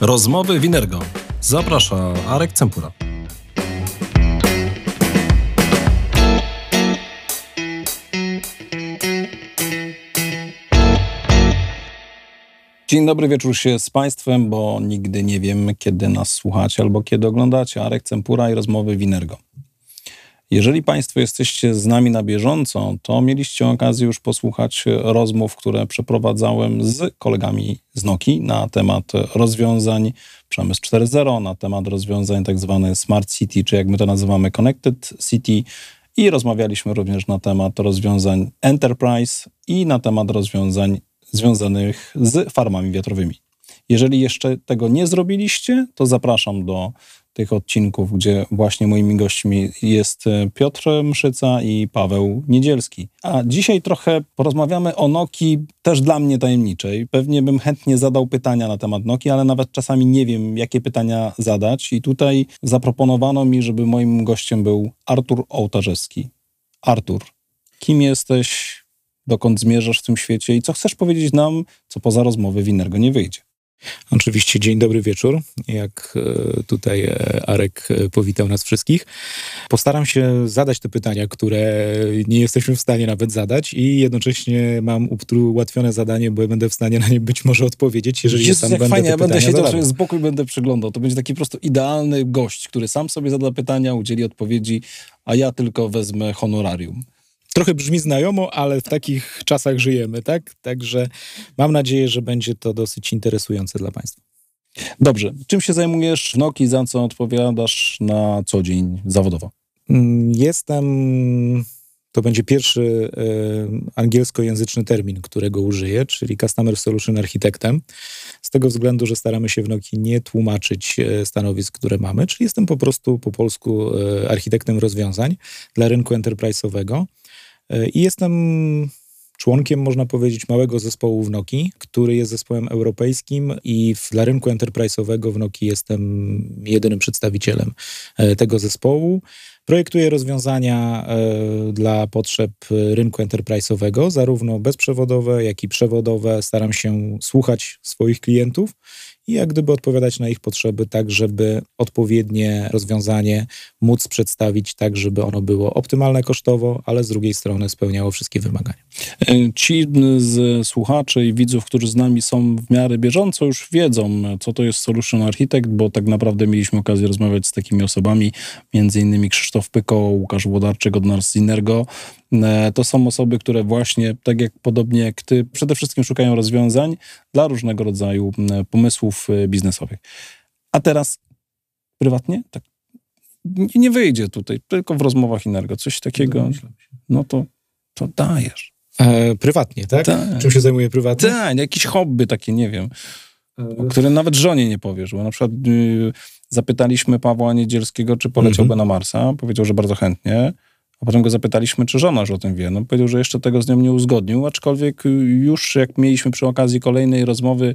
Rozmowy Winergo. Zaprasza Arek Cempura. Dzień dobry, wieczór się z Państwem, bo nigdy nie wiem, kiedy nas słuchacie albo kiedy oglądacie. Arek Cempura i rozmowy Winergo. Jeżeli Państwo jesteście z nami na bieżąco, to mieliście okazję już posłuchać rozmów, które przeprowadzałem z kolegami z Noki na temat rozwiązań Przemysł 4.0, na temat rozwiązań tak zwane Smart City, czy jak my to nazywamy Connected City i rozmawialiśmy również na temat rozwiązań Enterprise i na temat rozwiązań związanych z farmami wiatrowymi. Jeżeli jeszcze tego nie zrobiliście, to zapraszam do tych odcinków, gdzie właśnie moimi gośćmi jest Piotr Mszyca i Paweł Niedzielski. A dzisiaj trochę porozmawiamy o Noki, też dla mnie tajemniczej. Pewnie bym chętnie zadał pytania na temat Noki, ale nawet czasami nie wiem, jakie pytania zadać. I tutaj zaproponowano mi, żeby moim gościem był Artur Ołtarzewski. Artur, kim jesteś, dokąd zmierzasz w tym świecie i co chcesz powiedzieć nam, co poza rozmowy Winergo nie wyjdzie? Oczywiście dzień dobry wieczór, jak e, tutaj e, Arek e, powitał nas wszystkich. Postaram się zadać te pytania, które nie jesteśmy w stanie nawet zadać i jednocześnie mam ułatwione zadanie, bo będę w stanie na nie być może odpowiedzieć, jeżeli Jezus, sam jak będę fajnie, ja będę siedział zadawał. sobie z boku i będę przyglądał. To będzie taki po prostu idealny gość, który sam sobie zada pytania, udzieli odpowiedzi, a ja tylko wezmę honorarium. Trochę brzmi znajomo, ale w takich czasach żyjemy, tak? Także mam nadzieję, że będzie to dosyć interesujące dla Państwa. Dobrze, czym się zajmujesz w Noki, za co odpowiadasz na co dzień zawodowo? Mm, Jestem, to będzie pierwszy e, angielskojęzyczny termin, którego użyję, czyli Customer Solution Architektem. Z tego względu, że staramy się w Noki nie tłumaczyć e, stanowisk, które mamy, czyli jestem po prostu po polsku e, architektem rozwiązań dla rynku enterprise'owego. E, I jestem członkiem, można powiedzieć, małego zespołu w Noki, który jest zespołem europejskim i dla rynku enterprise'owego w Noki jestem jedynym przedstawicielem e, tego zespołu. Projektuję rozwiązania e, dla potrzeb rynku enterprise'owego, zarówno bezprzewodowe, jak i przewodowe. Staram się słuchać swoich klientów i jak gdyby odpowiadać na ich potrzeby, tak żeby odpowiednie rozwiązanie móc przedstawić tak, żeby ono było optymalne kosztowo, ale z drugiej strony spełniało wszystkie wymagania. Ci z słuchaczy i widzów, którzy z nami są w miarę bieżąco, już wiedzą, co to jest Solution Architect, bo tak naprawdę mieliśmy okazję rozmawiać z takimi osobami, między innymi Krzysztof Pyko, Łukasz Włodarczyk od Nars Synergo. E, To są osoby, które właśnie, tak jak podobnie jak ty, przede wszystkim szukają rozwiązań dla różnego rodzaju pomysłów e, biznesowych. A teraz prywatnie? Tak. Nie- Nie wyjdzie tutaj, tylko w rozmowach Inergo. Coś takiego, no to, to dajesz. E, prywatnie, tak? Tak. Czym się zajmuję prywatnie? Tak, jakieś hobby takie, nie wiem, o które nawet żonie nie powiesz, bo na przykład y, zapytaliśmy Pawła Niedzielskiego, czy poleciałby na Marsa, powiedział, że bardzo chętnie, a potem go zapytaliśmy, czy żona już o tym wie, no powiedział, że jeszcze tego z nią nie uzgodnił, aczkolwiek już jak mieliśmy przy okazji kolejnej rozmowy,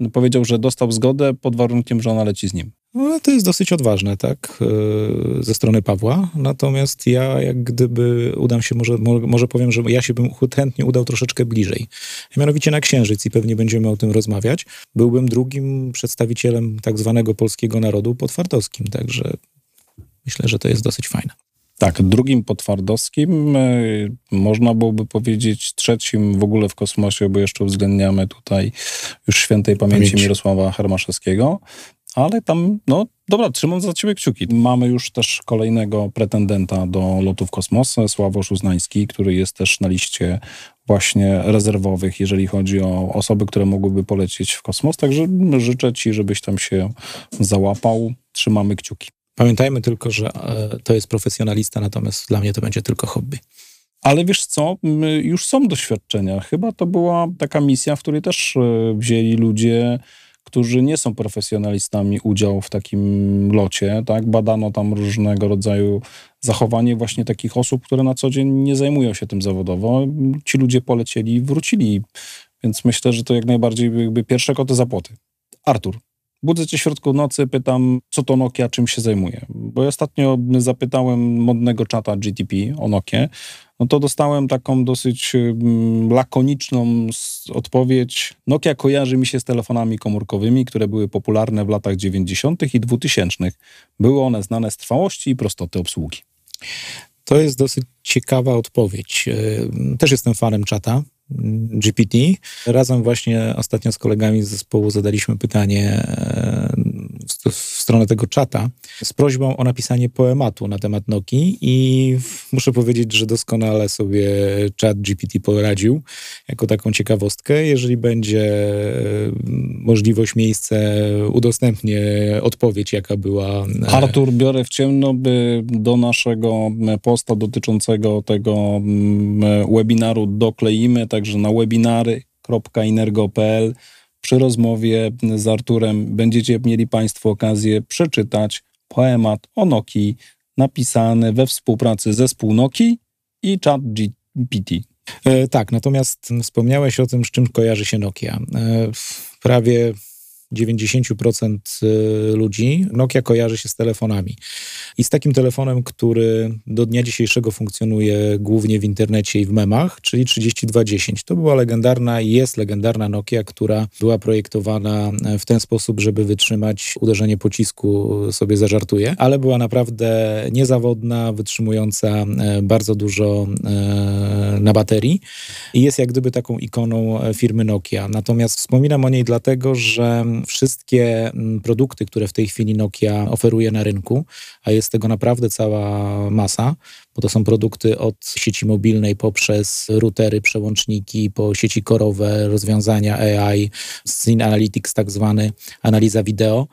no, powiedział, że dostał zgodę pod warunkiem, że ona leci z nim. No, to jest dosyć odważne, tak, e, ze strony Pawła. Natomiast ja, jak gdyby udam się, może, mo- może powiem, że ja się bym chętnie udał troszeczkę bliżej. Mianowicie na Księżyc i pewnie będziemy o tym rozmawiać. Byłbym drugim przedstawicielem tak zwanego polskiego narodu podtwardowskim, także myślę, że to jest dosyć fajne. Tak, drugim po Twardowskim, e, można byłoby powiedzieć trzecim w ogóle w kosmosie, bo jeszcze uwzględniamy tutaj już świętej pamięci Pamięci. Mirosława Hermaszewskiego, ale tam, no dobra, trzymam za ciebie kciuki. Mamy już też kolejnego pretendenta do lotu w kosmos, Sławosz Uznański, który jest też na liście właśnie rezerwowych, jeżeli chodzi o osoby, które mogłyby polecieć w kosmos, także życzę ci, żebyś tam się załapał. Trzymamy kciuki. Pamiętajmy tylko, że e, to jest profesjonalista, natomiast dla mnie to będzie tylko hobby. Ale wiesz co, już są doświadczenia. Chyba to była taka misja, w której też e, wzięli ludzie, którzy nie są profesjonalistami, udział w takim locie. Tak? Badano tam różnego rodzaju zachowanie właśnie takich osób, które na co dzień nie zajmują się tym zawodowo. Ci ludzie polecieli i wrócili. Więc myślę, że to jak najbardziej jakby pierwsze koty za płoty. Artur, Budzę się w środku nocy, pytam, co to Nokia, czym się zajmuje. Bo ostatnio zapytałem modnego czata GTP o Nokia, no to dostałem taką dosyć mm, lakoniczną odpowiedź. Nokia kojarzy mi się z telefonami komórkowymi, które były popularne w latach 90. i 2000. Były one znane z trwałości i prostoty obsługi. To jest dosyć ciekawa odpowiedź. E, też jestem fanem czata. GPT. Razem właśnie ostatnio z kolegami z zespołu zadaliśmy pytanie e, w stronę tego czata z prośbą o napisanie poematu na temat Nokii i muszę powiedzieć, że doskonale sobie chat GPT poradził jako taką ciekawostkę. Jeżeli będzie e, możliwość, miejsce, udostępnię odpowiedź, jaka była. E, Artur, biorę w ciemno, by do naszego posta dotyczącego tego webinaru dokleimy, także na webinary.inergo.pl przy rozmowie z Arturem będziecie mieli Państwo okazję przeczytać poemat o Nokii napisany we współpracy zespół Nokii i chat GPT. E, tak, natomiast wspomniałeś o tym, z czym kojarzy się Nokia. E, prawie 90% y, ludzi Nokia kojarzy się z telefonami. I z takim telefonem, który do dnia dzisiejszego funkcjonuje głównie w internecie i w memach, czyli 3210. To była legendarna i jest legendarna Nokia, która była projektowana e, w ten sposób, żeby wytrzymać uderzenie pocisku, sobie zażartuję, ale była naprawdę niezawodna, wytrzymująca e, bardzo dużo e, na baterii i jest jak gdyby taką ikoną firmy Nokia. Natomiast wspominam o niej dlatego, że wszystkie mm, produkty, które w tej chwili Nokia oferuje na rynku, a jest tego naprawdę cała masa, bo to są produkty od sieci mobilnej poprzez routery, przełączniki, po sieci korowe, rozwiązania AI, Scene Analytics tak zwany, analiza wideo.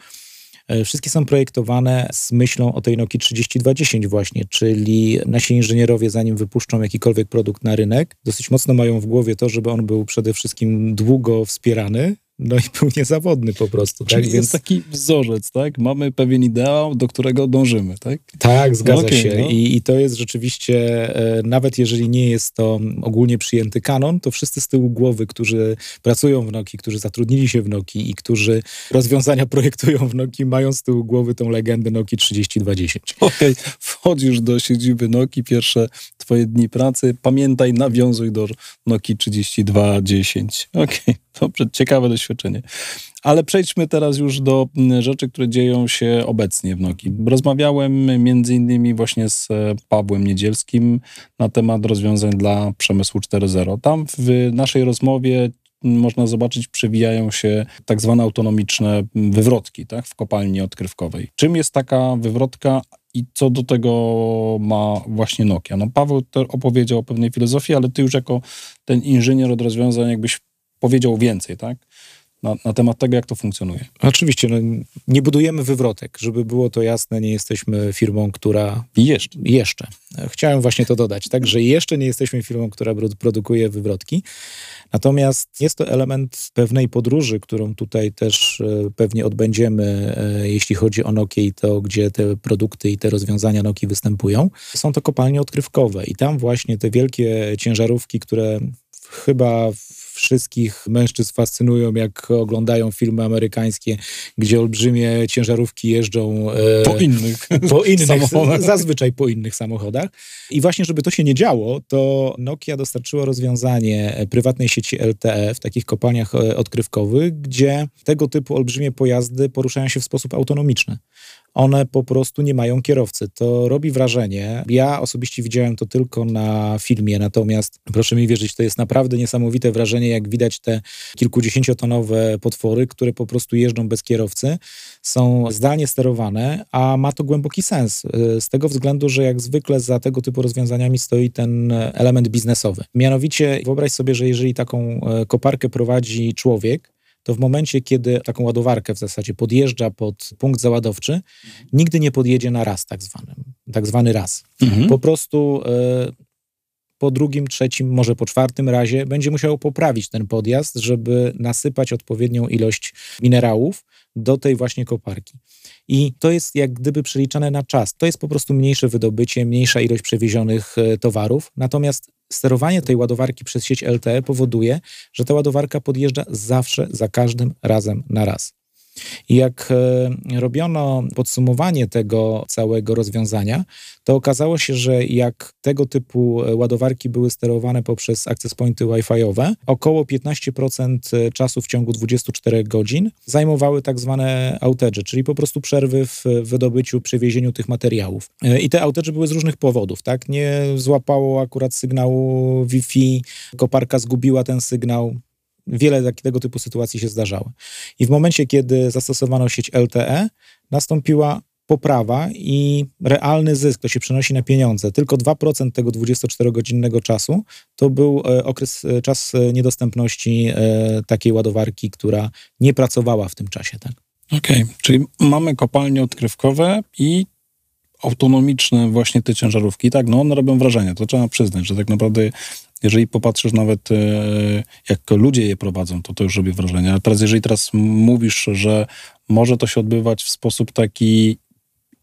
E, wszystkie są projektowane z myślą o tej Nokia 3210 właśnie, czyli nasi inżynierowie zanim wypuszczą jakikolwiek produkt na rynek, dosyć mocno mają w głowie to, żeby on był przede wszystkim długo wspierany, no i był niezawodny po prostu. Czyli tak? jest taki wzorzec, tak? Mamy pewien ideał, do którego dążymy, tak? Tak, zgadza okay, się. No. I, I, to jest rzeczywiście, e, nawet jeżeli nie jest to ogólnie przyjęty kanon, to wszyscy z tyłu głowy, którzy pracują w Noki, którzy zatrudnili się w Noki i którzy rozwiązania projektują w Noki, mają z tyłu głowy tą legendę Noki 3020. Okej, okay. wchodzisz do siedziby Noki, pierwsze twoje dni pracy, pamiętaj, nawiązuj do Noki 3210. Okej. Okay. Dobrze, ciekawe doświadczenie. Ale przejdźmy teraz już do mm, rzeczy, które dzieją się obecnie w Noki. Rozmawiałem między innymi właśnie z e, Pawłem Niedzielskim na temat rozwiązań dla przemysłu 4.0. Tam w naszej rozmowie można zobaczyć, przewijają się tak zwane autonomiczne wywrotki tak, w kopalni odkrywkowej. Czym jest taka wywrotka i co do tego ma właśnie Nokia? No Paweł opowiedział o pewnej filozofii, ale ty już jako ten inżynier od rozwiązań jakbyś powiedział więcej, tak? Na, na, temat tego, jak to funkcjonuje. Oczywiście, no, nie budujemy wywrotek, żeby było to jasne, nie jesteśmy firmą, która... Jeszcze. Jeszcze. Chciałem właśnie to dodać, tak, że jeszcze nie jesteśmy firmą, która produkuje wywrotki. Natomiast jest to element pewnej podróży, którą tutaj też e, pewnie odbędziemy, e, jeśli chodzi o Nokia i to, gdzie te produkty i te rozwiązania Nokia występują. Są to kopalnie odkrywkowe i tam właśnie te wielkie ciężarówki, które chyba wszystkich mężczyzn fascynują, jak oglądają filmy amerykańskie, gdzie olbrzymie ciężarówki jeżdżą e, po innych, po innych samochodach. Zazwyczaj po innych samochodach. I właśnie, żeby to się nie działo, to Nokia dostarczyła rozwiązanie prywatnej sieci LTE w takich kopalniach e, odkrywkowych, gdzie tego typu olbrzymie pojazdy poruszają się w sposób autonomiczny one po prostu nie mają kierowcy. To robi wrażenie. Ja osobiście widziałem to tylko na filmie, natomiast proszę mi wierzyć, to jest naprawdę niesamowite wrażenie, jak widać te kilkudziesięciotonowe potwory, które po prostu jeżdżą bez kierowcy, są zdalnie sterowane, a ma to głęboki sens. Y, z tego względu, że jak zwykle za tego typu rozwiązaniami stoi ten element biznesowy. Mianowicie wyobraź sobie, że jeżeli taką e, koparkę prowadzi człowiek, to w momencie, kiedy taką ładowarkę w zasadzie podjeżdża pod punkt załadowczy, nigdy nie podjedzie na raz tak zwanym, tak zwany raz. Mhm. Po prostu y, po drugim, trzecim, może po czwartym razie będzie musiał poprawić ten podjazd, żeby nasypać odpowiednią ilość minerałów do tej właśnie koparki. I to jest jak gdyby przeliczane na czas. To jest po prostu mniejsze wydobycie, mniejsza ilość przewiezionych e, towarów. Natomiast sterowanie tej ładowarki przez sieć LTE powoduje, że ta ładowarka podjeżdża zawsze, za każdym razem na raz. Jak e, robiono podsumowanie tego całego rozwiązania, to okazało się, że jak tego typu e, ładowarki były sterowane poprzez access pointy Wi-Fi'owe, około 15% czasu w ciągu 24 godzin zajmowały tak zwane outage, czyli po prostu przerwy w wydobyciu, przewiezieniu tych materiałów. E, I te outage były z różnych powodów, tak? Nie złapało akurat sygnału Wi-Fi, koparka zgubiła ten sygnał, wiele tego typu sytuacji się zdarzały. I w momencie, kiedy zastosowano sieć LTE, nastąpiła poprawa i realny zysk, to się przenosi na pieniądze. Tylko 2% tego 24-godzinnego czasu to był e, okres, e, czas e, niedostępności takiej ładowarki, która nie pracowała w tym czasie. Tak? Okej, okay. czyli mamy kopalnie odkrywkowe i autonomiczne właśnie te ciężarówki. Tak, no one robią wrażenie, to trzeba przyznać, że tak naprawdę jeżeli popatrzysz nawet, jak ludzie je prowadzą, to to już robi wrażenie. Ale teraz, jeżeli teraz mówisz, że może to się odbywać w sposób taki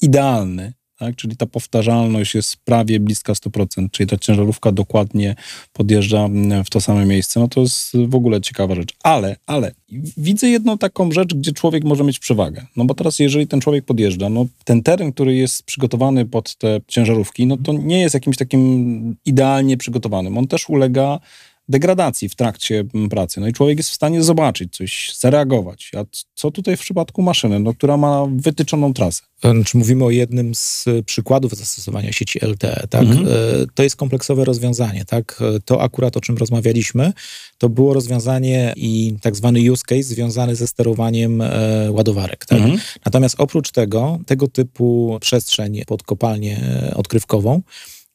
idealny, tak? czyli ta powtarzalność jest prawie bliska 100%, czyli ta ciężarówka dokładnie podjeżdża mm, w to same miejsce, no to jest w ogóle ciekawa rzecz. Ale, ale widzę jedną taką rzecz, gdzie człowiek może mieć przewagę. No bo teraz, jeżeli ten człowiek podjeżdża, no ten teren, który jest przygotowany pod te ciężarówki, no to nie jest jakimś takim idealnie przygotowanym. On też ulega degradacji w trakcie mm, pracy. No i człowiek jest w stanie zobaczyć coś, zareagować. A co tutaj w przypadku maszyny, no, która ma wytyczoną trasę? Czy mówimy o jednym z przykładów zastosowania sieci LTE, tak? Mhm. E, to jest kompleksowe rozwiązanie, tak? E, to akurat o czym rozmawialiśmy, to było rozwiązanie i tak zwany use case związany ze sterowaniem e, ładowarek, tak? Mhm. Natomiast oprócz tego, tego typu przestrzeń pod kopalnię odkrywkową,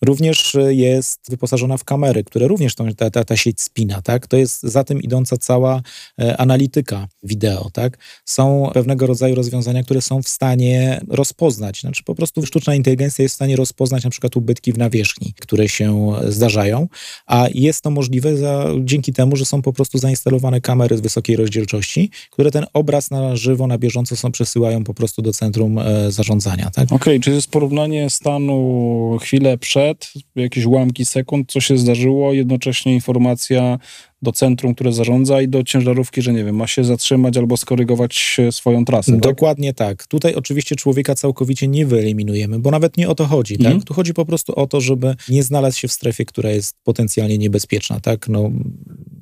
Również e, jest wyposażona w kamery, które również tą, ta, ta, ta sieć spina, tak? To jest za tym idąca cała e, analityka wideo, tak? Są pewnego rodzaju rozwiązania, które są w stanie rozpoznać, znaczy po prostu sztuczna inteligencja jest w stanie rozpoznać na przykład ubytki w nawierzchni, które się zdarzają, a jest to możliwe za, dzięki temu, że są po prostu zainstalowane kamery z wysokiej rozdzielczości, które ten obraz na żywo, na bieżąco są przesyłają po prostu do centrum e, zarządzania, tak? Okej, okay, czy jest porównanie stanu chwilę przed jakieś ułamki sekund, co się zdarzyło, jednocześnie informacja do centrum, które zarządza i do ciężarówki, że nie wiem, ma się zatrzymać albo skorygować swoją trasę. Tak? Dokładnie tak. Tutaj oczywiście człowieka całkowicie nie wyeliminujemy, bo nawet nie o to chodzi. Tak? Mhm. Tu chodzi po prostu o to, żeby nie znaleźć się w strefie, która jest potencjalnie niebezpieczna. Tak? No,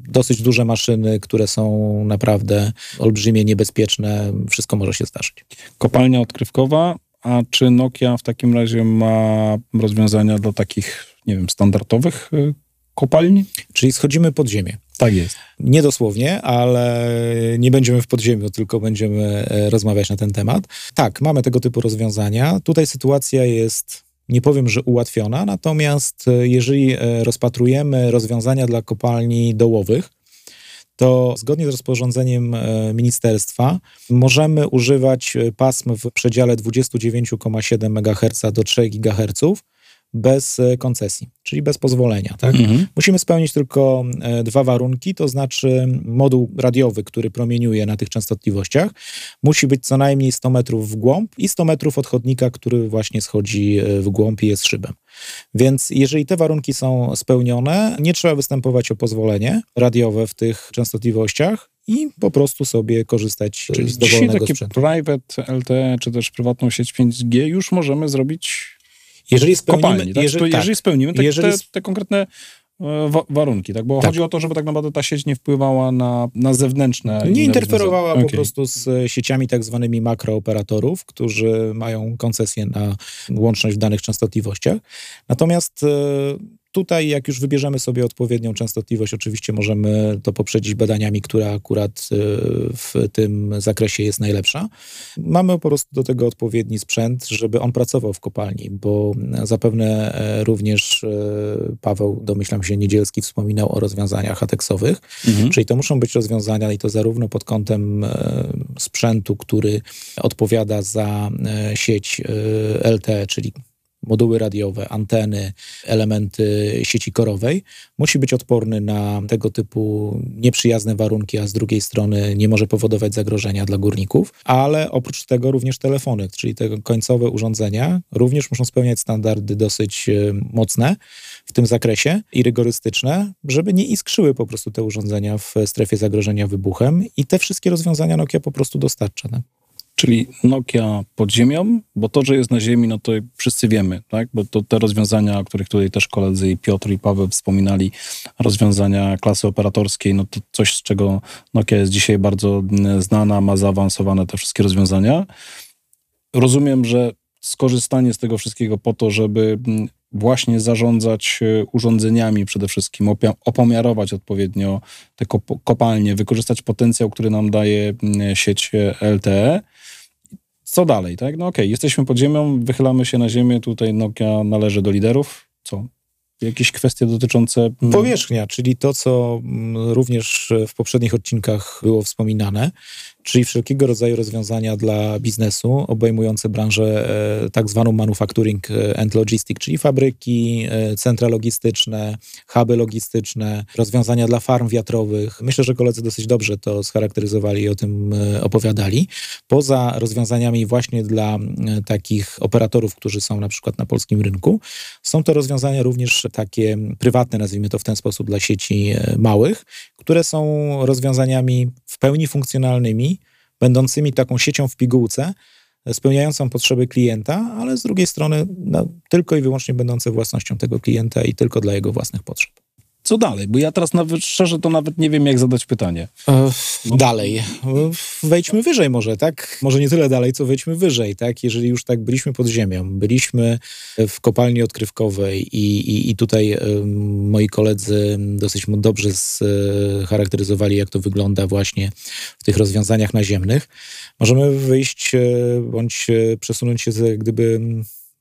dosyć duże maszyny, które są naprawdę olbrzymie, niebezpieczne, wszystko może się zdarzyć. Kopalnia odkrywkowa, a czy Nokia w takim razie ma rozwiązania do takich, nie wiem, standardowych y, kopalni? Czyli schodzimy pod ziemię. Tak jest. Nie dosłownie, ale nie będziemy w podziemiu, tylko będziemy e, rozmawiać na ten temat. Tak, mamy tego typu rozwiązania. Tutaj sytuacja jest nie powiem, że ułatwiona, natomiast e, jeżeli e, rozpatrujemy rozwiązania dla kopalni dołowych, to zgodnie z rozporządzeniem e, ministerstwa możemy używać e, pasm w przedziale 29,7 MHz do 3 GHz bez e, koncesji, czyli bez pozwolenia. Tak? Mhm. Musimy spełnić tylko dwa warunki, to znaczy moduł radiowy, który promieniuje na tych częstotliwościach, musi być co najmniej 100 metrów w głąb i 100 metrów od chodnika, który właśnie schodzi w głąb i jest szybem. Więc jeżeli te warunki są spełnione, nie trzeba występować o pozwolenie radiowe w tych częstotliwościach i po prostu sobie korzystać Czyli z dowolnego takie sprzętu. private LTE czy też prywatną sieć 5G już możemy zrobić jeżeli spełnimy, kopalni, tak? jeżeli, jeżeli tak, spełnimy te, jeżeli... te, te konkretne E, warunki, tak? Bo tak. chodzi o to, żeby tak naprawdę ta sieć nie wpływała na, na zewnętrzne... Nie interferowała po prostu z sieciami tak zwanymi makrooperatorów, którzy mają koncesję na łączność w danych częstotliwościach. Natomiast e, Tutaj, jak już wybierzemy sobie odpowiednią częstotliwość, oczywiście możemy to poprzedzić badaniami, która akurat y, w tym zakresie jest najlepsza. Mamy po prostu do tego odpowiedni sprzęt, żeby on pracował w kopalni, bo zapewne e, również e, Paweł, domyślam się, Niedzielski wspominał o rozwiązaniach ateksowych, mhm. czyli to muszą być rozwiązania i to zarówno pod kątem e, sprzętu, który odpowiada za sieć LTE, czyli moduły radiowe, anteny, elementy sieci korowej, musi być odporny na tego typu nieprzyjazne warunki, a z drugiej strony nie może powodować zagrożenia dla górników, ale oprócz tego również telefony, czyli te końcowe urządzenia również muszą spełniać standardy dosyć e, mocne w tym zakresie i rygorystyczne, żeby nie iskrzyły po prostu te urządzenia w strefie zagrożenia wybuchem i te wszystkie rozwiązania Nokia po prostu dostarcza. Tak? Czyli Nokia pod ziemią, bo to, że jest na ziemi, no to wszyscy wiemy, tak? Bo to te rozwiązania, o których tutaj też koledzy i Piotr i Paweł wspominali, rozwiązania klasy operatorskiej, no to coś, z czego Nokia jest dzisiaj bardzo mm, znana, ma zaawansowane te wszystkie rozwiązania. Rozumiem, że skorzystanie z tego wszystkiego po to, żeby mm, właśnie zarządzać e, urządzeniami przede wszystkim, opomiarować odpowiednio te kopalnie, wykorzystać potencjał, który nam daje mm, sieć LTE. Co dalej, tak? No okej, okay, jesteśmy pod ziemią, wychylamy się na ziemię, tutaj Nokia należy do liderów. Co? Jakieś kwestie dotyczące... Mm, Powierzchnia, czyli to, co mm, również w poprzednich odcinkach było wspominane, czyli wszelkiego rodzaju rozwiązania dla biznesu obejmujące branżę e, tak zwaną manufacturing e, and logistic, czyli fabryki, e, centra logistyczne, huby logistyczne, rozwiązania dla farm wiatrowych. Myślę, że koledzy dosyć dobrze to scharakteryzowali i o tym opowiadali. Poza rozwiązaniami właśnie dla takich operatorów, którzy są na przykład na polskim rynku, są to rozwiązania również takie prywatne, nazwijmy to w ten sposób, dla sieci małych, które są rozwiązaniami w pełni funkcjonalnymi, będącymi taką siecią w pigułce, spełniającą potrzeby klienta, ale z drugiej strony no, tylko i wyłącznie będące własnością tego klienta i tylko dla jego własnych potrzeb co dalej? Bo ja teraz nawet szczerze to nawet nie wiem, jak zadać pytanie. E, no. Dalej. Wejdźmy wyżej może, tak? Może nie tyle dalej, co wejdźmy wyżej, tak? Jeżeli już tak byliśmy pod ziemią, byliśmy w kopalni odkrywkowej i, i, i tutaj y, moi koledzy dosyć dobrze scharakteryzowali, jak to wygląda właśnie w tych rozwiązaniach naziemnych. Możemy wyjść y, bądź przesunąć się gdyby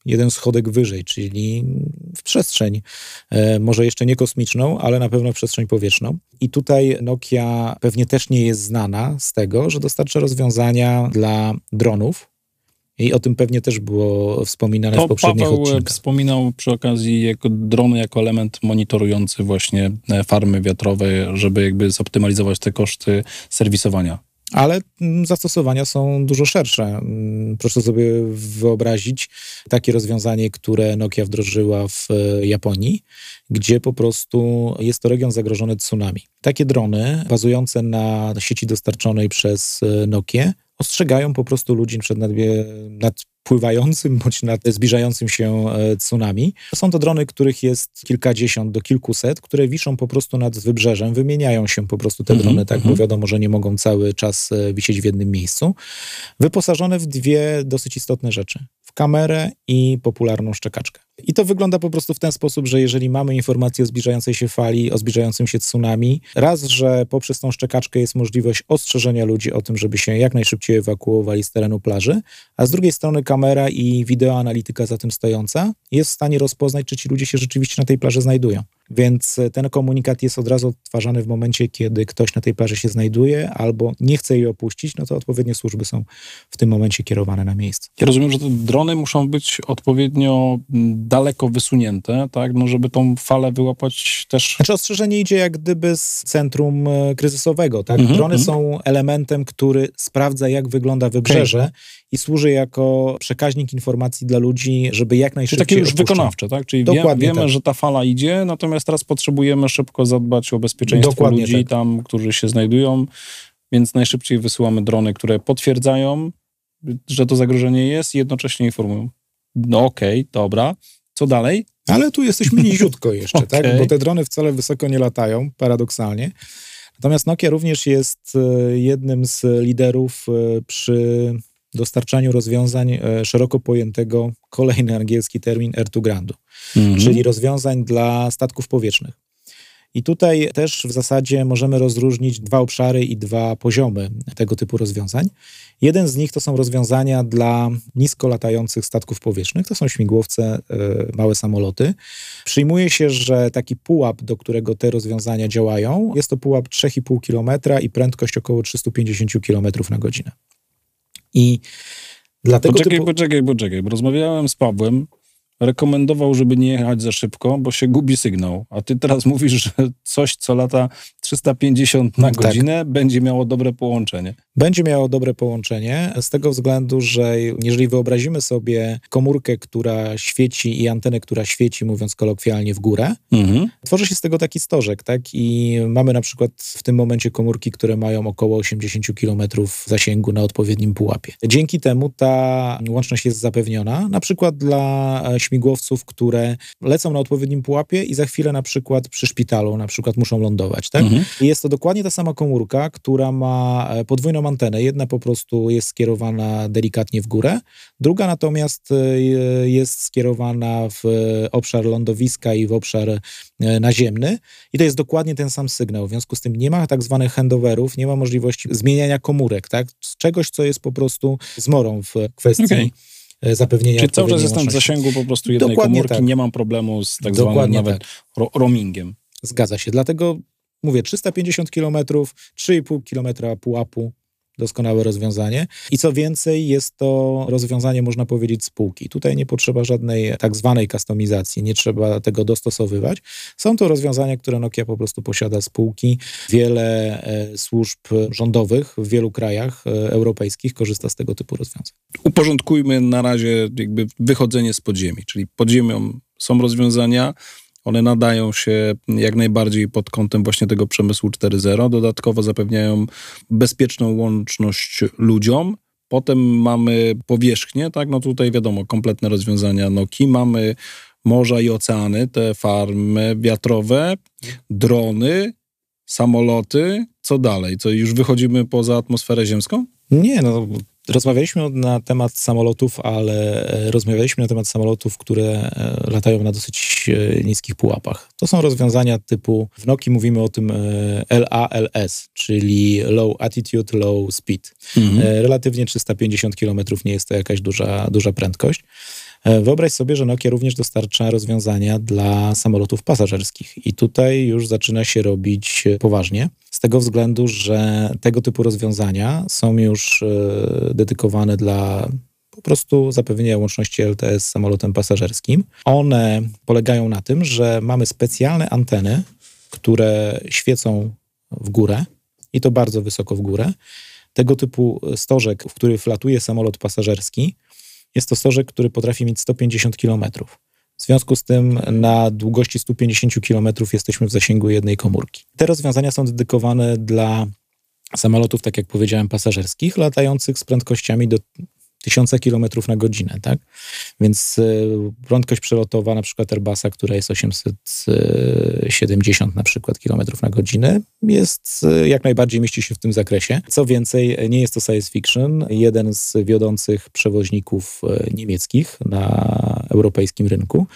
jeden schodek wyżej, czyli w przestrzeń, e, może jeszcze nie kosmiczną, ale na pewno w przestrzeń powietrzną. I tutaj Nokia pewnie też nie jest znana z tego, że dostarcza rozwiązania dla dronów, i o tym pewnie też było wspominane to w poprzednich Paweł odcinkach. wspominał przy okazji jako drony jako element monitorujący właśnie e, farmy wiatrowe, żeby jakby zoptymalizować te koszty serwisowania ale mm, zastosowania są dużo szersze. Mm, proszę sobie wyobrazić takie rozwiązanie, które Nokia wdrożyła w e, Japonii, gdzie po prostu jest to region zagrożony tsunami. Takie drony bazujące na sieci dostarczonej przez e, Nokia ostrzegają po prostu ludzi przed nadpływającym bądź nad zbliżającym się e, tsunami. Są to drony, których jest kilkadziesiąt do kilkuset, które wiszą po prostu nad wybrzeżem, wymieniają się po prostu te mm -hmm, drony, tak, mm -hmm. bo mhm. wiadomo, że nie mogą cały czas e, wisieć w jednym miejscu. Wyposażone w dwie dosyć istotne rzeczy kamerę i popularną szczekaczkę. I to wygląda po prostu w ten sposób, że jeżeli mamy informację o zbliżającej się fali, o zbliżającym się tsunami, raz, że poprzez tą szczekaczkę jest możliwość ostrzeżenia ludzi o tym, żeby się jak najszybciej ewakuowali z terenu plaży, a z drugiej strony kamera i wideoanalityka za tym stojąca jest w stanie rozpoznać, czy ci ludzie się rzeczywiście na tej plaży znajdują. Więc e, ten komunikat jest od razu odtwarzany w momencie, kiedy ktoś na tej plaży się znajduje albo nie chce jej opuścić, no to odpowiednie służby są w tym momencie kierowane na miejsce. Ja rozumiem, że te drony muszą być odpowiednio mm, daleko wysunięte, tak, no żeby tą falę wyłapać też. Znaczy ostrzeżenie idzie jak gdyby z centrum e, kryzysowego, tak? -hmm, Drony mm -hmm. są elementem, który sprawdza, jak wygląda wybrzeże okay. I służy jako przekaźnik informacji dla ludzi, żeby jak najszybciej. Czyli takie już opuszczą. wykonawcze, tak? Czyli wiemy, tak. że ta fala idzie, natomiast teraz potrzebujemy szybko zadbać o bezpieczeństwo Dokładnie ludzi tak. tam, którzy się znajdują, więc najszybciej wysyłamy drony, które potwierdzają, że to zagrożenie jest i jednocześnie informują. No okej, okay, dobra. Co dalej? Ale tu jesteśmy niziutko jeszcze, okay. tak? Bo te drony wcale wysoko nie latają, paradoksalnie. Natomiast Nokia również jest e, jednym z liderów e, przy dostarczaniu rozwiązań e, szeroko pojętego, kolejny angielski termin, air to grandu, mm -hmm. czyli rozwiązań dla statków powietrznych. I tutaj też w zasadzie możemy rozróżnić dwa obszary i dwa poziomy tego typu rozwiązań. Jeden z nich to są rozwiązania dla nisko latających statków powietrznych, to są śmigłowce, y, małe samoloty. Przyjmuje się, że taki pułap, do którego te rozwiązania działają, jest to pułap 3,5 km i prędkość około 350 km na godzinę. I dlatego poczekaj, typu... poczekaj, poczekaj, bo rozmawiałem z Pawłem rekomendował, żeby nie jechać za szybko, bo się gubi sygnał. A ty teraz mówisz, że coś, co lata 350 na Tak. godzinę, będzie miało dobre połączenie. Będzie miało dobre połączenie z tego względu, że jeżeli wyobrazimy sobie komórkę, która świeci i antenę, która świeci, mówiąc kolokwialnie, w górę, Mhm. tworzy się z tego taki stożek, tak? I mamy na przykład w tym momencie komórki, które mają około 80 km zasięgu na odpowiednim pułapie. Dzięki temu ta łączność jest zapewniona, na przykład dla e, śmigłowców, które lecą na odpowiednim pułapie i za chwilę na przykład przy szpitalu na przykład muszą lądować, tak? Mhm. I Jest to dokładnie ta sama komórka, która ma e, podwójną antenę. Jedna po prostu jest skierowana delikatnie w górę, druga natomiast e, jest skierowana w e, obszar lądowiska i w obszar naziemny. I to jest dokładnie ten sam sygnał. W związku z tym nie ma tak zwanych handoverów, nie ma możliwości zmieniania komórek, tak? Z czegoś, co jest po prostu zmorą w kwestii Okej. E, zapewnienia Czyli cały czas jestem w zasięgu po prostu jednej Dokładnie komórki, tak. nie mam problemu z tak zwanym Dokładnie nawet ro roamingiem. Zgadza się. Dlatego mówię 350 km, 3,5 km pułapu. Doskonałe rozwiązanie. I co więcej, jest to rozwiązanie, można powiedzieć, spółki. Tutaj nie potrzeba żadnej tak zwanej kustomizacji, nie trzeba tego dostosowywać. Są to rozwiązania, które Nokia po prostu posiada spółki. Wiele e, służb rządowych w wielu krajach e, europejskich korzysta z tego typu rozwiązań. Uporządkujmy na razie jakby wychodzenie z podziemi, czyli pod ziemią są rozwiązania, one nadają się jak najbardziej pod kątem właśnie tego przemysłu 4.0. Dodatkowo zapewniają bezpieczną łączność ludziom. Potem mamy powierzchnię, tak? No tutaj wiadomo, kompletne rozwiązania Nokii. Mamy morza i oceany, te farmy wiatrowe, drony, samoloty. Co dalej? Co już wychodzimy poza atmosferę ziemską? Nie, no rozmawialiśmy na temat samolotów, ale e, rozmawialiśmy na temat samolotów, które e, latają na dosyć e, niskich pułapach. To są rozwiązania typu, w Nokii mówimy o tym LALS, czyli Low Attitude, Low Speed. E, Relatywnie 350 km nie jest to jakaś duża, duża prędkość. E, Wyobraź sobie, że Nokia również dostarcza rozwiązania dla samolotów pasażerskich i tutaj już zaczyna się robić poważnie, z tego względu, że tego typu rozwiązania są już e, dedykowane dla po prostu zapewnienia łączności LTE z samolotem pasażerskim. One polegają na tym, że mamy specjalne anteny, które świecą w górę i to bardzo wysoko w górę. Tego typu stożek, w który wlatuje samolot pasażerski, jest to stożek, który potrafi mieć 150 km. W związku z tym na długości 150 km jesteśmy w zasięgu jednej komórki. Te rozwiązania są dedykowane dla samolotów, tak jak powiedziałem, pasażerskich, latających z prędkościami do 1000 km na godzinę, tak? Więc y, prędkość przelotowa na przykład Airbusa, która jest 870 na przykład kilometrów na godzinę, jest y, jak najbardziej mieści się w tym zakresie. Co więcej, nie jest to science fiction. Jeden z wiodących przewoźników niemieckich na europejskim rynku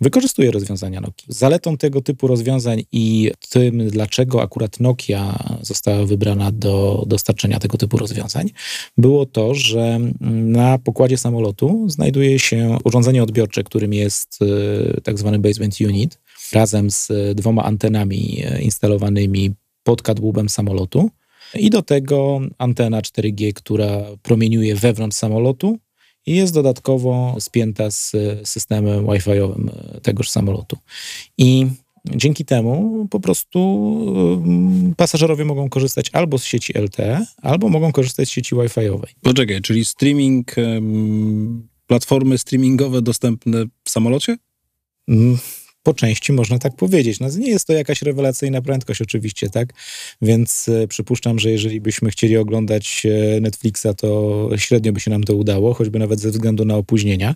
wykorzystuje rozwiązania Nokia. Zaletą tego typu rozwiązań i tym, dlaczego akurat Nokia została wybrana do dostarczenia tego typu rozwiązań, było to, że na pokładzie samolotu znajduje się urządzenie odbiorcze, którym jest e, tak zwany basement unit, razem z e, dwoma antenami e, instalowanymi pod kadłubem samolotu. I do tego antena 4G, która promieniuje wewnątrz samolotu i jest dodatkowo spięta z systemem Wi-Fiowym tegoż samolotu. I dzięki temu po prostu pasażerowie mogą korzystać albo z sieci LTE, albo mogą korzystać z sieci Wi-Fiowej. Poczekaj, czyli streaming, platformy streamingowe dostępne w samolocie? Mm, Po części można tak powiedzieć. No, nie jest to jakaś rewelacyjna prędkość oczywiście, tak? Więc e, przypuszczam, że jeżeli byśmy chcieli oglądać e, Netflixa, to średnio by się nam to udało, choćby nawet ze względu na opóźnienia,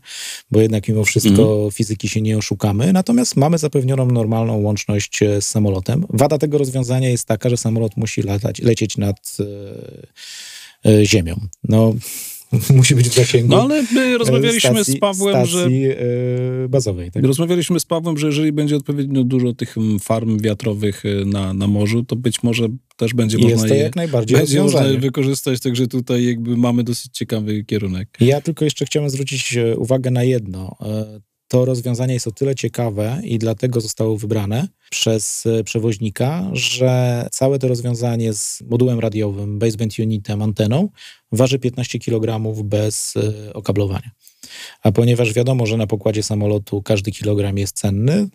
bo jednak mimo wszystko fizyki się nie oszukamy. Natomiast mamy zapewnioną normalną łączność e, z samolotem. Wada tego rozwiązania jest taka, że samolot musi latać, lecieć nad e, e, ziemią. No, musi być w zasięgu No ale my rozmawialiśmy stacji, z Pawłem, że stacji e, bazowej. Tak? Rozmawialiśmy z Pawłem, że jeżeli będzie odpowiednio dużo tych mm, farm wiatrowych y, na, na morzu, to być może też będzie I można jest to je, jak najbardziej będzie można je wykorzystać, także tutaj jakby mamy dosyć ciekawy kierunek. Ja tylko jeszcze chciałem zwrócić e, uwagę na jedno. To rozwiązanie jest o tyle ciekawe i dlatego zostało wybrane przez e, przewoźnika, że całe to rozwiązanie z modułem radiowym, baseband unitem, anteną waży 15 kg bez e, okablowania. A ponieważ wiadomo, że na pokładzie samolotu każdy kilogram jest cenny,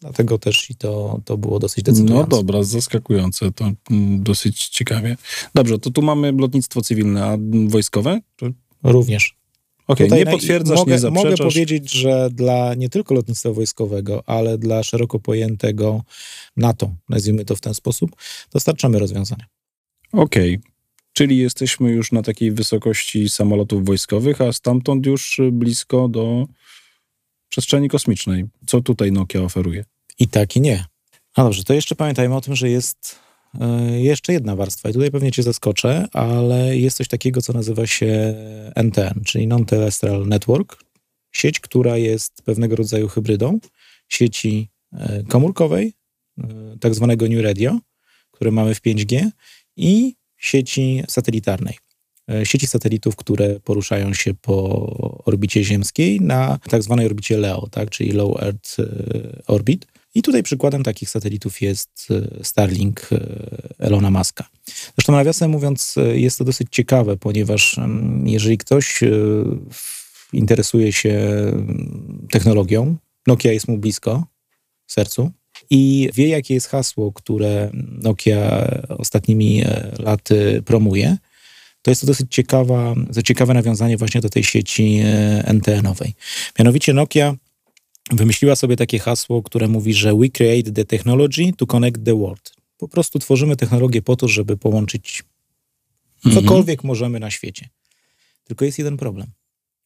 dlatego też i to, to było dosyć decydujące. No dobra, zaskakujące, to mm, dosyć ciekawie. Dobrze, to tu mamy lotnictwo cywilne, a wojskowe? Również. Okej, nie potwierdzasz, mogę, nie zaprzeczasz. Mogę powiedzieć, że dla nie tylko lotnictwa wojskowego, ale dla szeroko pojętego NATO, nazwijmy to w ten sposób, dostarczamy rozwiązania. Okej, czyli jesteśmy już na takiej wysokości samolotów wojskowych, a stamtąd już blisko do przestrzeni kosmicznej. Co tutaj Nokia oferuje? I tak, i nie. No dobrze, to jeszcze pamiętajmy o tym, że jest jeszcze jedna warstwa i tutaj pewnie cię zaskoczę, ale jest coś takiego, co nazywa się NTN, czyli Non-Terrestrial Network, sieć, która jest pewnego rodzaju hybrydą sieci e, komórkowej, e, tak zwanego New Radio, które mamy w 5G i sieci satelitarnej. E, Sieci satelitów, które poruszają się po orbicie ziemskiej na tak zwanej orbicie LEO, tak, czyli Low Earth e, Orbit. I tutaj przykładem takich satelitów jest e, Starlink e, Elona Muska. Zresztą nawiasem mówiąc, e, jest to dosyć ciekawe, ponieważ mm, jeżeli ktoś interesuje się mm, technologią, Nokia jest mu blisko w sercu i wie, jakie jest hasło, które Nokia ostatnimi laty promuje, to jest to dosyć ciekawa, ciekawe nawiązanie właśnie do tej sieci NTN-owej. Mianowicie Nokia wymyśliła sobie takie hasło, które mówi, że we create the technology to connect the world. Po prostu tworzymy technologię po to, żeby połączyć Mhm. cokolwiek możemy na świecie. Tylko jest jeden problem.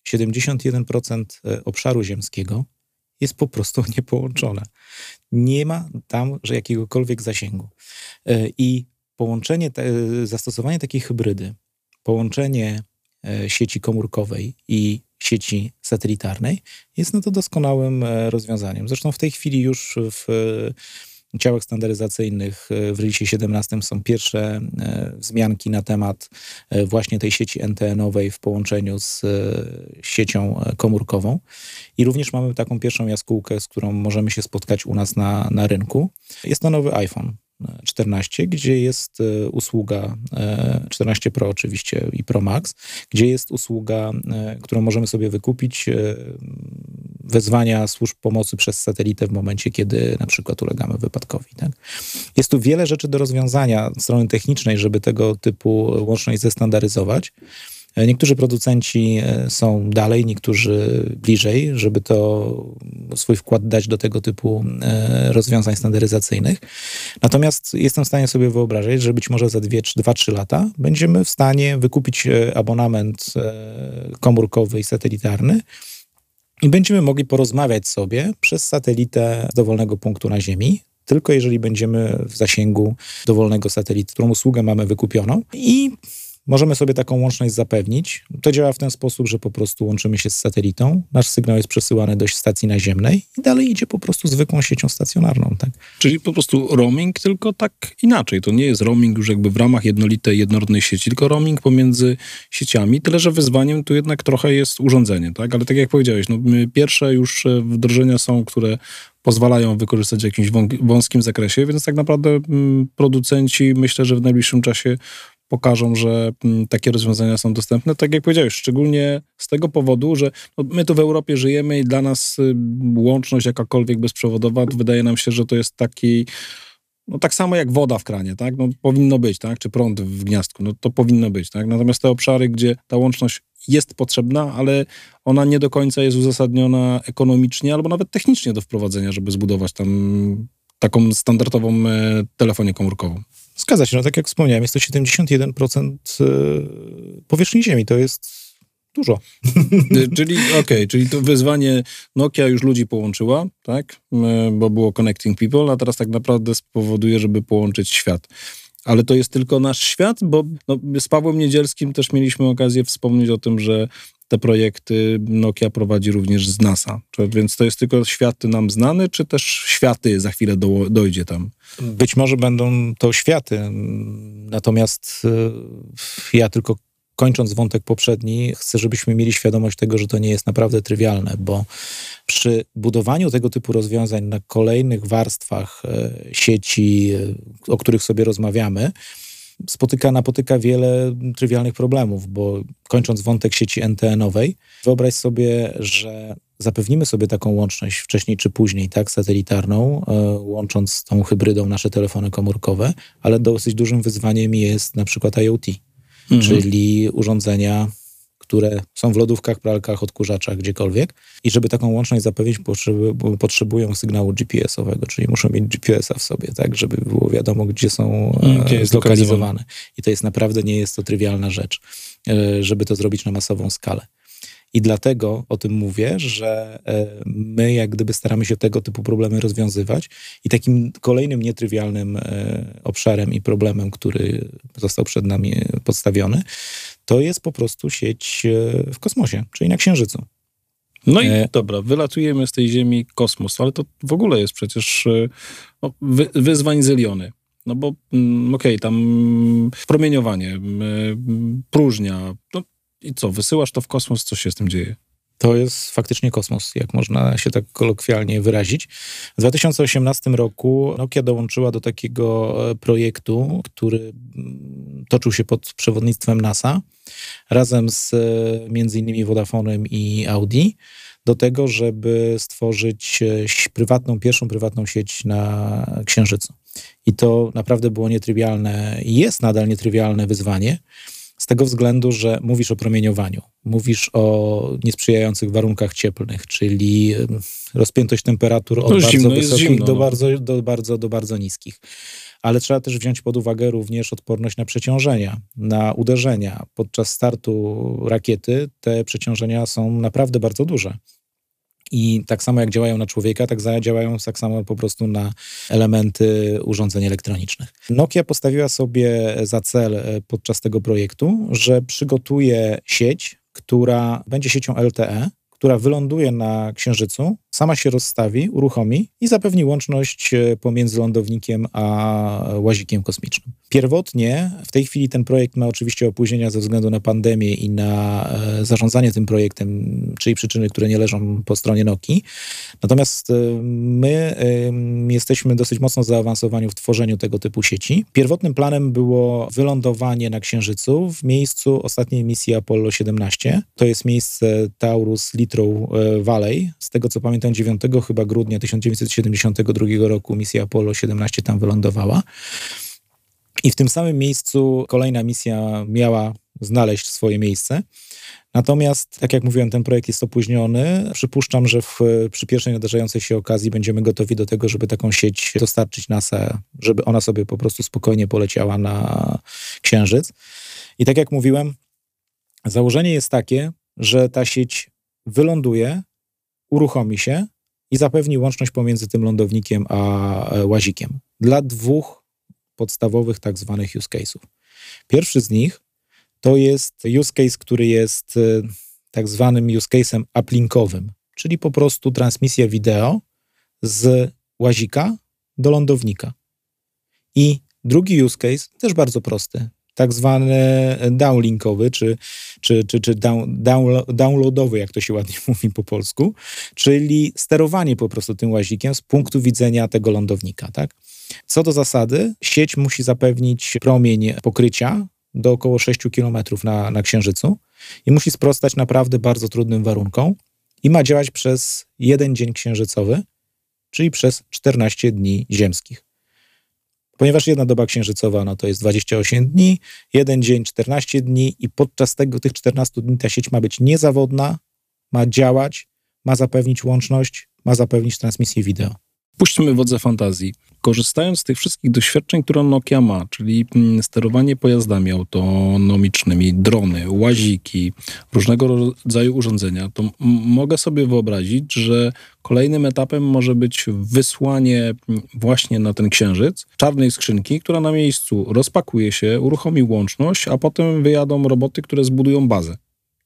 71% e, obszaru ziemskiego jest po prostu niepołączone. Nie ma tam że jakiegokolwiek zasięgu. E, I połączenie, te, zastosowanie takiej hybrydy, połączenie e, sieci komórkowej i sieci satelitarnej jest no to doskonałym e, rozwiązaniem. Zresztą w tej chwili już w e, ciałach standaryzacyjnych e, w releasie 17 są pierwsze e, wzmianki na temat e, właśnie tej sieci NTN-owej w połączeniu z e, siecią e, komórkową. I również mamy taką pierwszą jaskółkę, z którą możemy się spotkać u nas na, na rynku. Jest to nowy iPhone. E, 14, gdzie jest e, usługa e, 14 Pro oczywiście i Pro Max, gdzie jest usługa, e, którą możemy sobie wykupić, e, wezwania służb pomocy przez satelitę w momencie, kiedy na przykład ulegamy wypadkowi. Tak? Jest tu wiele rzeczy do rozwiązania strony technicznej, żeby tego typu łączność zestandaryzować. E, Niektórzy producenci e, są dalej, niektórzy bliżej, żeby to swój wkład dać do tego typu e, rozwiązań standaryzacyjnych. Natomiast jestem w stanie sobie wyobrazić, że być może za 2-3 lata będziemy w stanie wykupić abonament komórkowy i satelitarny i będziemy mogli porozmawiać sobie przez satelitę z dowolnego punktu na Ziemi, tylko jeżeli będziemy w zasięgu dowolnego satelity, którą usługę mamy wykupioną i możemy sobie taką łączność zapewnić. To działa w ten sposób, że po prostu łączymy się z satelitą, nasz sygnał jest przesyłany do stacji naziemnej i dalej idzie po prostu zwykłą siecią stacjonarną. Tak? Czyli po prostu roaming, tylko tak inaczej. To nie jest roaming już jakby w ramach jednolitej, jednorodnej sieci, tylko roaming pomiędzy sieciami. Tyle, że wyzwaniem tu jednak trochę jest urządzenie, tak? Ale tak jak powiedziałeś, no, pierwsze już e, wdrożenia są, które pozwalają wykorzystać w jakimś wąskim zakresie, więc tak naprawdę mm, producenci myślę, że w najbliższym czasie pokażą, że mm, takie rozwiązania są dostępne. Tak jak powiedziałeś, szczególnie z tego powodu, że no, my tu w Europie żyjemy i dla nas y, łączność jakakolwiek bezprzewodowa, wydaje nam się, że to jest taki no tak samo jak woda w kranie, tak? No powinno być, tak? Czy prąd w gniazdku, no to powinno być, tak? Natomiast te obszary, gdzie ta łączność jest potrzebna, ale ona nie do końca jest uzasadniona ekonomicznie albo nawet technicznie do wprowadzenia, żeby zbudować tam taką standardową e, telefonię komórkową. Zgadza się, no tak jak wspomniałem, jest to 71% y, powierzchni Ziemi, to jest dużo. Y, czyli okej, czyli to wyzwanie Nokia już ludzi połączyła, tak? Y, Bo było Connecting People, a teraz tak naprawdę spowoduje, żeby połączyć świat. Ale to jest tylko nasz świat, bo no, z Pawłem Niedzielskim też mieliśmy okazję wspomnieć o tym, że te projekty Nokia prowadzi również z NASA. Więc to jest tylko świat nam znany, czy też światy za chwilę do, dojdzie tam? Być może będą to światy, natomiast y, ja tylko kończąc wątek poprzedni, chcę, żebyśmy mieli świadomość tego, że to nie jest naprawdę trywialne, bo przy budowaniu tego typu rozwiązań na kolejnych warstwach e, sieci, e, o których sobie rozmawiamy, spotyka, napotyka wiele trywialnych problemów, bo kończąc wątek sieci NTN-owej, wyobraź sobie, że zapewnimy sobie taką łączność wcześniej czy później, tak, satelitarną, e, łącząc z tą hybrydą nasze telefony komórkowe, ale dosyć dużym wyzwaniem jest na przykład IoT, mhm. czyli urządzenia które są w lodówkach, pralkach, odkurzaczach, gdziekolwiek. I żeby taką łączność zapewnić, potrzebują sygnału GPS-owego, czyli muszą mieć GPS-a w sobie, tak, żeby było wiadomo, gdzie są e, zlokalizowane. I to jest naprawdę, nie jest to trywialna rzecz, e, żeby to zrobić na masową skalę. I dlatego o tym mówię, że e, my jak gdyby staramy się tego typu problemy rozwiązywać. I takim kolejnym nietrywialnym obszarem i problemem, który został przed nami podstawiony, to jest po prostu sieć e, w kosmosie, czyli na Księżycu. No i e... dobra, wylatujemy z tej Ziemi kosmos, ale to w ogóle jest przecież no, wy, wyzwań zyliony. No bo mm, okej, okay, tam promieniowanie, próżnia, no i co, wysyłasz to w kosmos, co się z tym dzieje? To jest faktycznie kosmos, jak można się tak kolokwialnie wyrazić. W 2018 roku Nokia dołączyła do takiego e, projektu, który mm, toczył się pod przewodnictwem NASA, razem z e, między innymi Vodafonem i Audi, do tego, żeby stworzyć e, prywatną, pierwszą prywatną sieć na Księżycu. I to naprawdę było nietrywialne jest nadal nietrywialne wyzwanie z tego względu, że mówisz o promieniowaniu, mówisz o niesprzyjających warunkach cieplnych, czyli rozpiętość temperatur od no, bardzo wysokich zimno, do, no. bardzo, do, bardzo, do bardzo niskich. Ale trzeba też wziąć pod uwagę również odporność na przeciążenia, na uderzenia. Podczas startu rakiety te przeciążenia są naprawdę bardzo duże. I tak samo jak działają na człowieka, tak działają tak samo po prostu na elementy urządzeń elektronicznych. Nokia postawiła sobie za cel e, podczas tego projektu, że przygotuje sieć, która będzie siecią LTE, która wyląduje na Księżycu, sama się rozstawi, uruchomi i zapewni łączność e, pomiędzy lądownikiem a łazikiem kosmicznym. Pierwotnie, w tej chwili ten projekt ma oczywiście opóźnienia ze względu na pandemię i na e, zarządzanie tym projektem, czyli przyczyny, które nie leżą po stronie Nokii. Natomiast e, my jesteśmy dosyć mocno zaawansowani w tworzeniu tego typu sieci. Pierwotnym planem było wylądowanie na Księżycu w miejscu ostatniej misji Apollo 17. To jest miejsce Taurus Littrow Valley. Z tego co pamiętam, pamiętam 9 chyba grudnia 1972 roku misja Apollo 17 tam wylądowała. I w tym samym miejscu kolejna misja miała znaleźć swoje miejsce. Natomiast, tak jak mówiłem, ten projekt jest opóźniony. Przypuszczam, że w, przy pierwszej nadarzającej się okazji będziemy gotowi do tego, żeby taką sieć dostarczyć NASA, żeby ona sobie po prostu spokojnie poleciała na Księżyc. I tak jak mówiłem, założenie jest takie, że ta sieć wyląduje uruchomi się i zapewni łączność pomiędzy tym lądownikiem a e, łazikiem dla dwóch podstawowych tak zwanych use case'ów. Pierwszy z nich to jest use case, który jest e, tak zwanym use case'em uplinkowym, czyli po prostu transmisja wideo z łazika do lądownika. I drugi use case, też bardzo prosty, tak zwany downlinkowy, czy, czy, czy, czy down, downloadowy, jak to się ładnie mówi po polsku, czyli sterowanie po prostu tym łazikiem z punktu widzenia tego lądownika. Tak? Co do zasady, sieć musi zapewnić promień pokrycia do około 6 km na, na Księżycu i musi sprostać naprawdę bardzo trudnym warunkom i ma działać przez jeden dzień księżycowy, czyli przez 14 dni ziemskich ponieważ jedna doba księżycowa no to jest 28 dni, jeden dzień 14 dni i podczas tego, tych 14 dni ta sieć ma być niezawodna, ma działać, ma zapewnić łączność, ma zapewnić transmisję wideo. Puśćmy wodze fantazji. Korzystając z tych wszystkich doświadczeń, które Nokia ma, czyli mm, sterowanie pojazdami autonomicznymi, drony, łaziki, różnego rodzaju urządzenia, to mogę sobie wyobrazić, że kolejnym etapem może być wysłanie mm, właśnie na ten księżyc czarnej skrzynki, która na miejscu rozpakuje się, uruchomi łączność, a potem wyjadą roboty, które zbudują bazę.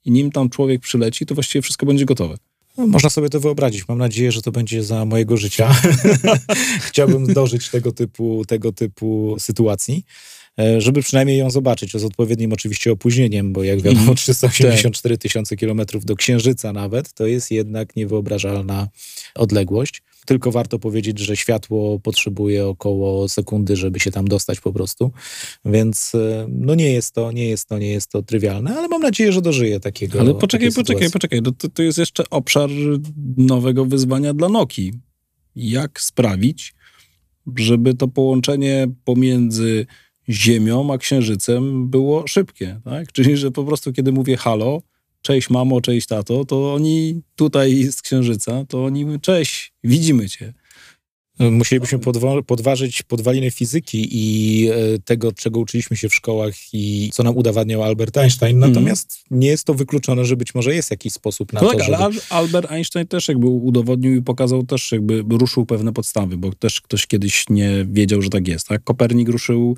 I nim tam człowiek przyleci, to właściwie wszystko będzie gotowe. No, można sobie to wyobrazić. Mam nadzieję, że to będzie za mojego życia. Chciałbym dożyć tego typu, tego typu sytuacji. e, żeby przynajmniej ją zobaczyć, z odpowiednim oczywiście opóźnieniem, bo jak wiadomo, Mhm. 384 tysiące kilometrów do Księżyca nawet, to jest jednak niewyobrażalna odległość. Tylko warto powiedzieć, że światło potrzebuje około sekundy, żeby się tam dostać po prostu. Więc e, no nie jest to, nie jest to, nie jest to trywialne, ale mam nadzieję, że dożyję takiego. Ale poczekaj, poczekaj, poczekaj. No To, to jest jeszcze obszar nowego wyzwania dla Nokii. Jak sprawić, żeby to połączenie pomiędzy Ziemią a Księżycem było szybkie, tak? Czyli, że po prostu kiedy mówię halo, cześć mamo, cześć tato, to oni tutaj z Księżyca, to oni mówią, cześć, widzimy cię. Musielibyśmy podwa- podważyć podwaliny fizyki i e, tego, czego uczyliśmy się w szkołach i co nam udowadniał Albert Einstein. Mhm. Natomiast nie jest to wykluczone, że być może jest jakiś sposób na No to, tak, żeby... ale Al- Albert Einstein też jakby udowodnił i pokazał też jakby ruszył pewne podstawy, bo też ktoś kiedyś nie wiedział, że tak jest, tak? Kopernik ruszył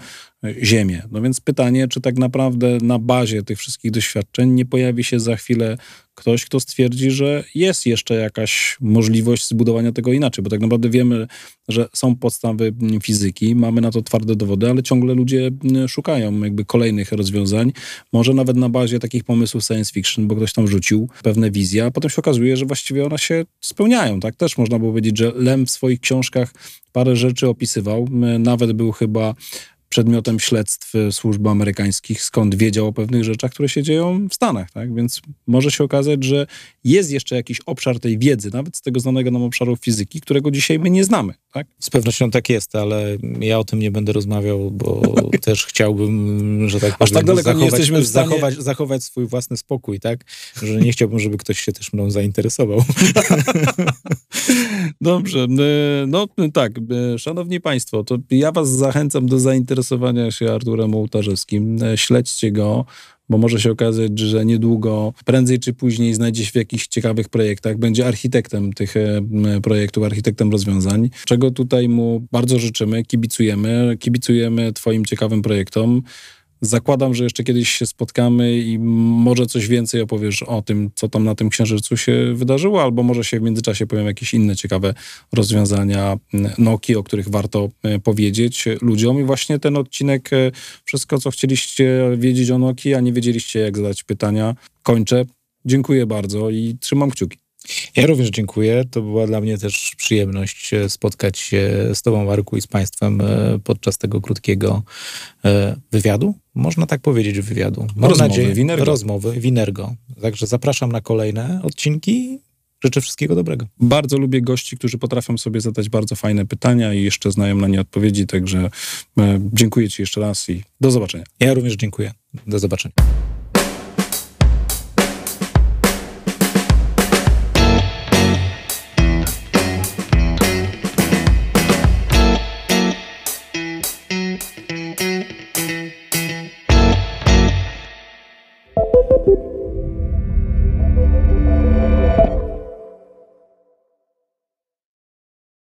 Ziemię. No więc pytanie, czy tak naprawdę na bazie tych wszystkich doświadczeń nie pojawi się za chwilę ktoś, kto stwierdzi, że jest jeszcze jakaś możliwość zbudowania tego inaczej, bo tak naprawdę wiemy, że są podstawy fizyki, mamy na to twarde dowody, ale ciągle ludzie mm, szukają jakby kolejnych rozwiązań, może nawet na bazie takich pomysłów science fiction, bo ktoś tam rzucił pewne wizje, a potem się okazuje, że właściwie one się spełniają, tak? Też można było powiedzieć, że Lem w swoich książkach parę rzeczy opisywał, nawet był chyba przedmiotem śledztw e, służb amerykańskich, skąd wiedział o pewnych rzeczach, które się dzieją w Stanach, tak? Więc może się okazać, że jest jeszcze jakiś obszar tej wiedzy, nawet z tego znanego nam obszaru fizyki, którego dzisiaj my nie znamy, tak? Z pewnością tak jest, ale ja o tym nie będę rozmawiał, bo też chciałbym, że tak Aż tak powiem, daleko nie zachować, jesteśmy w stanie- zachować, zachować swój własny spokój, tak? Że nie chciałbym, żeby ktoś się też mną zainteresował. Dobrze, e, no tak, e, szanowni państwo, to ja was zachęcam do zainteresowania się Arturem Ołtarzewskim. E, Śledźcie go, bo może się okazać, że niedługo, prędzej czy później znajdzie się w jakichś ciekawych projektach, będzie architektem tych e, projektów, architektem rozwiązań, czego tutaj mu bardzo życzymy, kibicujemy, kibicujemy twoim ciekawym projektom. Zakładam, że jeszcze kiedyś się spotkamy i może coś więcej opowiesz o tym, co tam na tym księżycu się wydarzyło, albo może się w międzyczasie pojawią jakieś inne ciekawe rozwiązania m, Nokii, o których warto e, powiedzieć ludziom. I właśnie ten odcinek, e, wszystko co chcieliście wiedzieć o Nokii, a nie wiedzieliście jak zadać pytania, kończę. Dziękuję bardzo i trzymam kciuki. Ja również dziękuję. To była dla mnie też przyjemność e, spotkać się z Tobą, Marku, i z Państwem e, podczas tego krótkiego e, wywiadu. Można tak powiedzieć, wywiadu. Mam Rozmowy nadzieję, Winergo. rozmowy Winergo. Także zapraszam na kolejne odcinki. Życzę wszystkiego dobrego. Bardzo lubię gości, którzy potrafią sobie zadać bardzo fajne pytania i jeszcze znają na nie odpowiedzi, także dziękuję Ci jeszcze raz i do zobaczenia. Ja również dziękuję. Do zobaczenia.